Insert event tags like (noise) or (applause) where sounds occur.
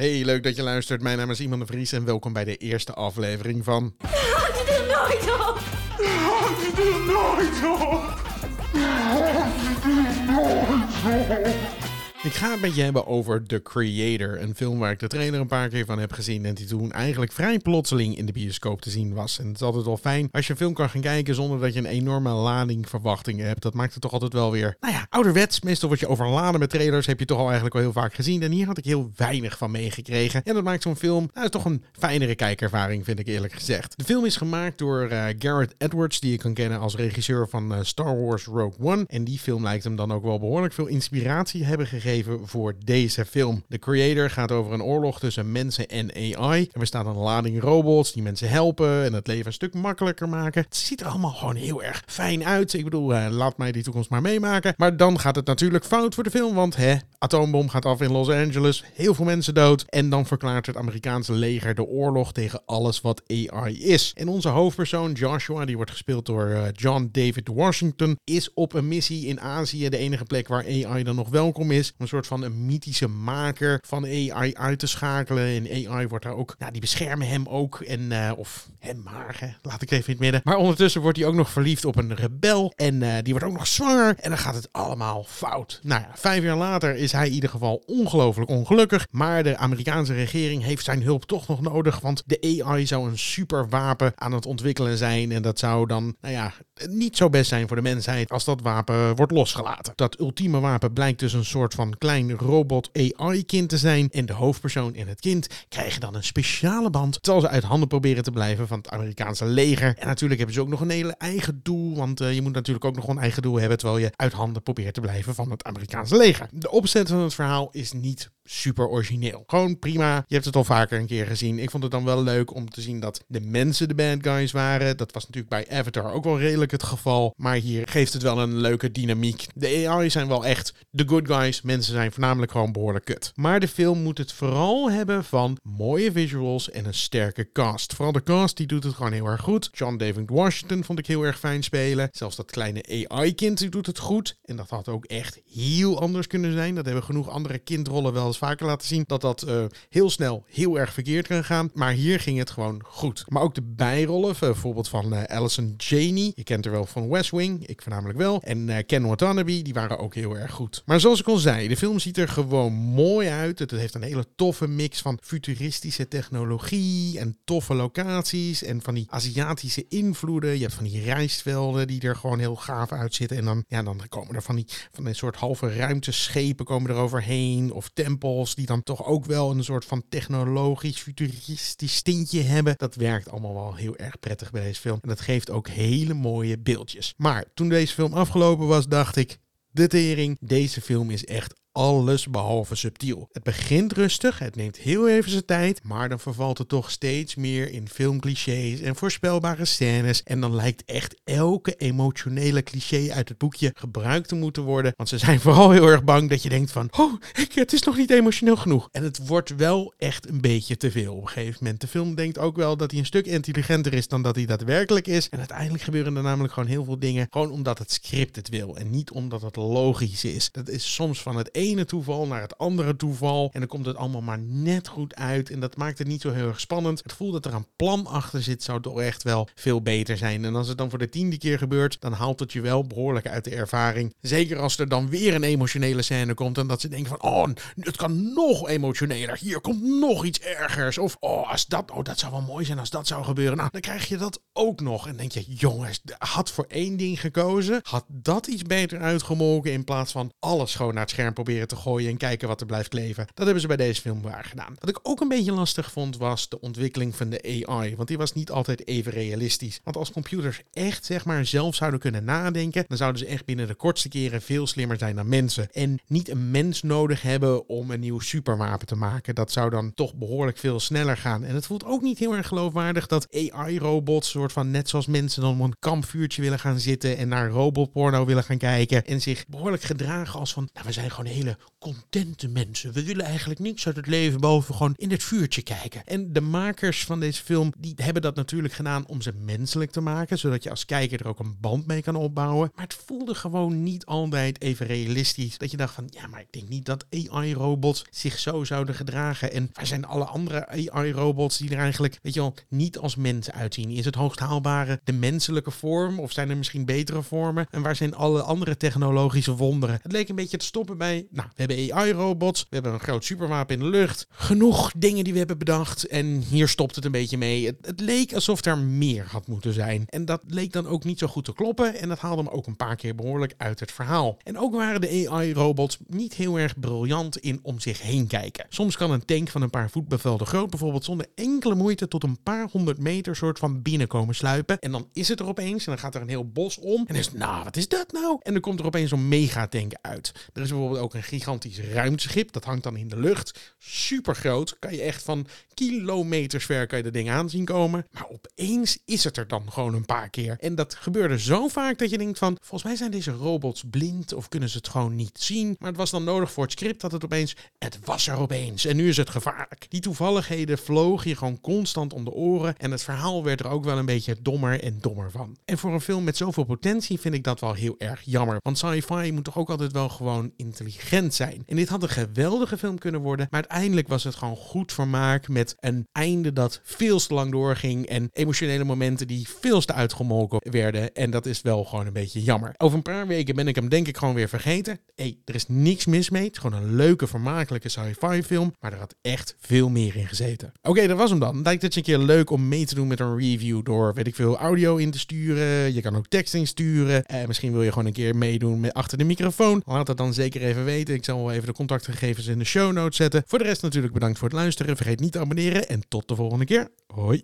Hey, leuk dat je luistert. Mijn naam is Iman de Vries en welkom bij de eerste aflevering van... (laughs) Houd je er nooit op! Houd je er nooit op! Houd je er nooit op! Ik ga het met je hebben over The Creator, een film waar ik de trailer een paar keer van heb gezien en die toen eigenlijk vrij plotseling in de bioscoop te zien was. En het is altijd wel fijn als je een film kan gaan kijken zonder dat je een enorme lading verwachtingen hebt. Dat maakt het toch altijd wel weer, nou ja, ouderwets. Meestal word je overladen met trailers, heb je toch al eigenlijk al heel vaak gezien. En hier had ik heel weinig van meegekregen. En dat maakt zo'n film, nou, is toch een fijnere kijkervaring, vind ik eerlijk gezegd. De film is gemaakt door uh, Garrett Edwards, die je kan kennen als regisseur van uh, Star Wars Rogue One. En die film lijkt hem dan ook wel behoorlijk veel inspiratie hebben gegeven voor deze film. De Creator gaat over een oorlog tussen mensen en AI. Er bestaat een lading robots die mensen helpen en het leven een stuk makkelijker maken. Het ziet er allemaal gewoon heel erg fijn uit. Ik bedoel, uh, laat mij die toekomst maar meemaken. Maar dan gaat het natuurlijk fout voor de film, want hè, atoombom gaat af in Los Angeles, heel veel mensen dood. En dan verklaart het Amerikaanse leger de oorlog tegen alles wat AI is. En onze hoofdpersoon Joshua, die wordt gespeeld door uh, John David Washington, is op een missie in Azië, de enige plek waar AI dan nog welkom is een soort van een mythische maker van AI uit te schakelen. En AI wordt daar ook, nou, die beschermen hem ook. En, uh, of hem maar, laat ik even in het midden. Maar ondertussen wordt hij ook nog verliefd op een rebel. En uh, die wordt ook nog zwanger. En dan gaat het allemaal fout. Nou ja, vijf jaar later is hij in ieder geval ongelooflijk ongelukkig. Maar de Amerikaanse regering heeft zijn hulp toch nog nodig. Want de AI zou een superwapen aan het ontwikkelen zijn. En dat zou dan, nou ja, niet zo best zijn voor de mensheid als dat wapen wordt losgelaten. Dat ultieme wapen blijkt dus een soort van klein robot AI-kind te zijn. En de hoofdpersoon en het kind krijgen dan een speciale band. Terwijl ze uit handen proberen te blijven van het Amerikaanse leger. En natuurlijk hebben ze ook nog een hele eigen doel. Want uh, je moet natuurlijk ook nog een eigen doel hebben. Terwijl je uit handen probeert te blijven van het Amerikaanse leger. De opzet van het verhaal is niet super origineel. Gewoon prima. Je hebt het al vaker een keer gezien. Ik vond het dan wel leuk om te zien dat de mensen de bad guys waren. Dat was natuurlijk bij Avatar ook wel redelijk het geval. Maar hier geeft het wel een leuke dynamiek. De AI zijn wel echt de good guys. Mensen zijn voornamelijk gewoon behoorlijk kut. Maar de film moet het vooral hebben van mooie visuals en een sterke cast. Vooral de cast die doet het gewoon heel erg goed. John David Washington vond ik heel erg fijn spelen. Zelfs dat kleine AI-kind doet het goed. En dat had ook echt heel anders kunnen zijn. Dat hebben genoeg andere kindrollen wel vaker laten zien. Dat dat uh, heel snel heel erg verkeerd kan gaan. Maar hier ging het gewoon goed. Maar ook de bijrollen, bijvoorbeeld van uh, Alison Janey. Je kent haar wel van West Wing. Ik voornamelijk wel. En Ken Watanabe, die waren ook heel erg goed. Maar zoals ik al zei, de film ziet er gewoon mooi uit. Het heeft een hele toffe mix van futuristische technologie en toffe locaties en van die Aziatische invloeden. Je hebt van die rijstvelden die er gewoon heel gaaf uitzitten. En dan, ja, dan komen er van die van een soort halve ruimteschepen komen er overheen. Of tempels die dan toch ook wel een soort van technologisch, futuristisch tintje hebben. Dat werkt allemaal wel heel erg prettig bij deze film. En dat geeft ook hele mooie beeldjes. Maar toen deze film afgelopen was, dacht ik, de tering, deze film is echt alles behalve subtiel. Het begint rustig, het neemt heel even zijn tijd, maar dan vervalt het toch steeds meer in filmclichés en voorspelbare scènes. En dan lijkt echt elke emotionele cliché uit het boekje gebruikt te moeten worden. Want ze zijn (laughs) vooral heel erg bang dat je denkt van, oh, het is nog niet emotioneel genoeg. En het wordt wel echt een beetje te veel op een gegeven moment. De film denkt ook wel dat hij een stuk intelligenter is dan dat hij daadwerkelijk is. En uiteindelijk gebeuren er namelijk gewoon heel veel dingen, gewoon omdat het script het wil en niet omdat het logisch is. Dat is soms van het toeval naar het andere toeval. En dan komt het allemaal maar net goed uit. En dat maakt het niet zo heel erg spannend. Het gevoel dat er een plan achter zit, zou toch echt wel veel beter zijn. En als het dan voor de tiende keer gebeurt, dan haalt het je wel behoorlijk uit de ervaring. Zeker als er dan weer een emotionele scène komt. En dat ze denken van, oh, het kan nog emotioneler. Hier komt nog iets ergers. Of, oh, als dat, oh, dat zou wel mooi zijn als dat zou gebeuren. Nou, dan krijg je dat ook nog. En denk je, jongens, had voor één ding gekozen. Had dat iets beter uitgemolken in plaats van alles gewoon naar het scherm proberen te gooien en kijken wat er blijft kleven. Dat hebben ze bij deze film waar gedaan. Wat ik ook een beetje lastig vond was de ontwikkeling van de AI, want die was niet altijd even realistisch. Want als computers echt zeg maar zelf zouden kunnen nadenken, dan zouden ze echt binnen de kortste keren veel slimmer zijn dan mensen. En niet een mens nodig hebben om een nieuw superwapen te maken. Dat zou dan toch behoorlijk veel sneller gaan. En het voelt ook niet heel erg geloofwaardig dat AI-robots, soort van net zoals mensen, dan op een kampvuurtje willen gaan zitten en naar robotporno willen gaan kijken en zich behoorlijk gedragen als van, nou, we zijn gewoon hele contente mensen. We willen eigenlijk niks uit het leven boven gewoon in het vuurtje kijken. En de makers van deze film, die hebben dat natuurlijk gedaan om ze menselijk te maken, zodat je als kijker er ook een band mee kan opbouwen. Maar het voelde gewoon niet altijd even realistisch. Dat je dacht van, ja, maar ik denk niet dat AI-robots zich zo zouden gedragen. En waar zijn alle andere AI-robots die er eigenlijk, weet je wel, niet als mensen uitzien? Is het hoogst haalbare de menselijke vorm? Of zijn er misschien betere vormen? En waar zijn alle andere technologische wonderen? Het leek een beetje te stoppen bij, nou, we hebben AI-robots, we hebben een groot superwapen in de lucht. Genoeg dingen die we hebben bedacht. En hier stopt het een beetje mee. Het, leek alsof er meer had moeten zijn. En dat leek dan ook niet zo goed te kloppen. En dat haalde me ook een paar keer behoorlijk uit het verhaal. En ook waren de AI-robots niet heel erg briljant in om zich heen kijken. Soms kan een tank van een paar voetbalvelden groot bijvoorbeeld zonder enkele moeite tot een paar honderd meter soort van binnenkomen sluipen. En dan is het er opeens en dan gaat er een heel bos om. En dan is nou, wat is dat nou? En dan komt er opeens zo'n megatank uit. Er is bijvoorbeeld ook een gigantisch ruimteschip. Dat hangt dan in de lucht. Super groot. Kan je echt van kilometers ver kan je de ding aanzien komen. Maar opeens is het er dan gewoon een paar keer. En dat gebeurde zo vaak dat je denkt van, volgens mij zijn deze robots blind of kunnen ze het gewoon niet zien. Maar het was dan nodig voor het script dat het opeens, het was er opeens. En nu is het gevaarlijk. Die toevalligheden vlogen je gewoon constant om de oren. En het verhaal werd er ook wel een beetje dommer en dommer van. En voor een film met zoveel potentie vind ik dat wel heel erg jammer. Want sci-fi moet toch ook altijd wel gewoon intelligent zijn. En dit had een geweldige film kunnen worden. Maar uiteindelijk was het gewoon goed vermaak met een einde dat veel te lang doorging. En emotionele momenten die veel te uitgemolken werden. En dat is wel gewoon een beetje jammer. Over een paar weken ben ik hem denk ik gewoon weer vergeten. hey, er is niks mis mee. Het is gewoon een leuke, vermakelijke sci-fi film. Maar er had echt veel meer in gezeten. Oké, dat was hem dan. Lijkt het je een keer leuk om mee te doen met een review door, weet ik veel, audio in te sturen. Je kan ook tekst insturen. Eh, misschien wil je gewoon een keer meedoen met achter de microfoon. Laat het dan zeker even weten. Ik zal wel even de contactgegevens in de show notes zetten. Voor de rest natuurlijk bedankt voor het luisteren. Vergeet niet te abonneren en tot de volgende keer. Hoi.